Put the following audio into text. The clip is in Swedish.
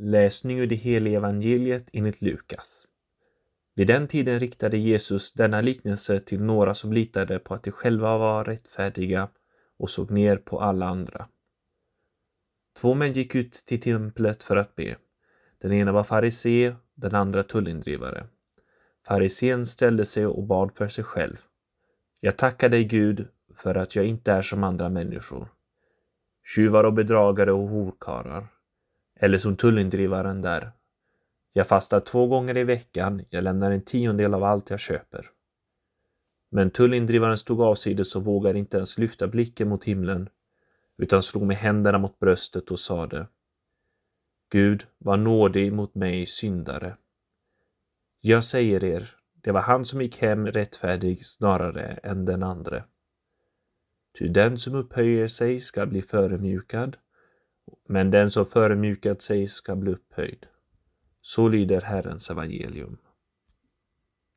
Läsning ur det heliga evangeliet enligt Lukas. Vid den tiden riktade Jesus denna liknelse till några som litade på att de själva var rättfärdiga och såg ner på alla andra. Två män gick ut till templet för att be. Den ena var farisé, den andra tullindrivare. Farisén ställde sig och bad för sig själv. Jag tackar dig Gud för att jag inte är som andra människor. Tjuvar och bedragare och horkarar. Eller som tullindrivaren där. Jag fastar två gånger i veckan, jag lämnar en tiondel av allt jag köper. Men tullindrivaren stod avsides och vågade inte ens lyfta blicken mot himlen, utan slog med händerna mot bröstet och sade Gud, var nådig mot mig syndare. Jag säger er, det var han som gick hem rättfärdig snarare än den andre. Ty den som upphöjer sig ska bli föremjukad, men den som förmjukat sig ska bli upphöjd. Så lyder Herrens evangelium.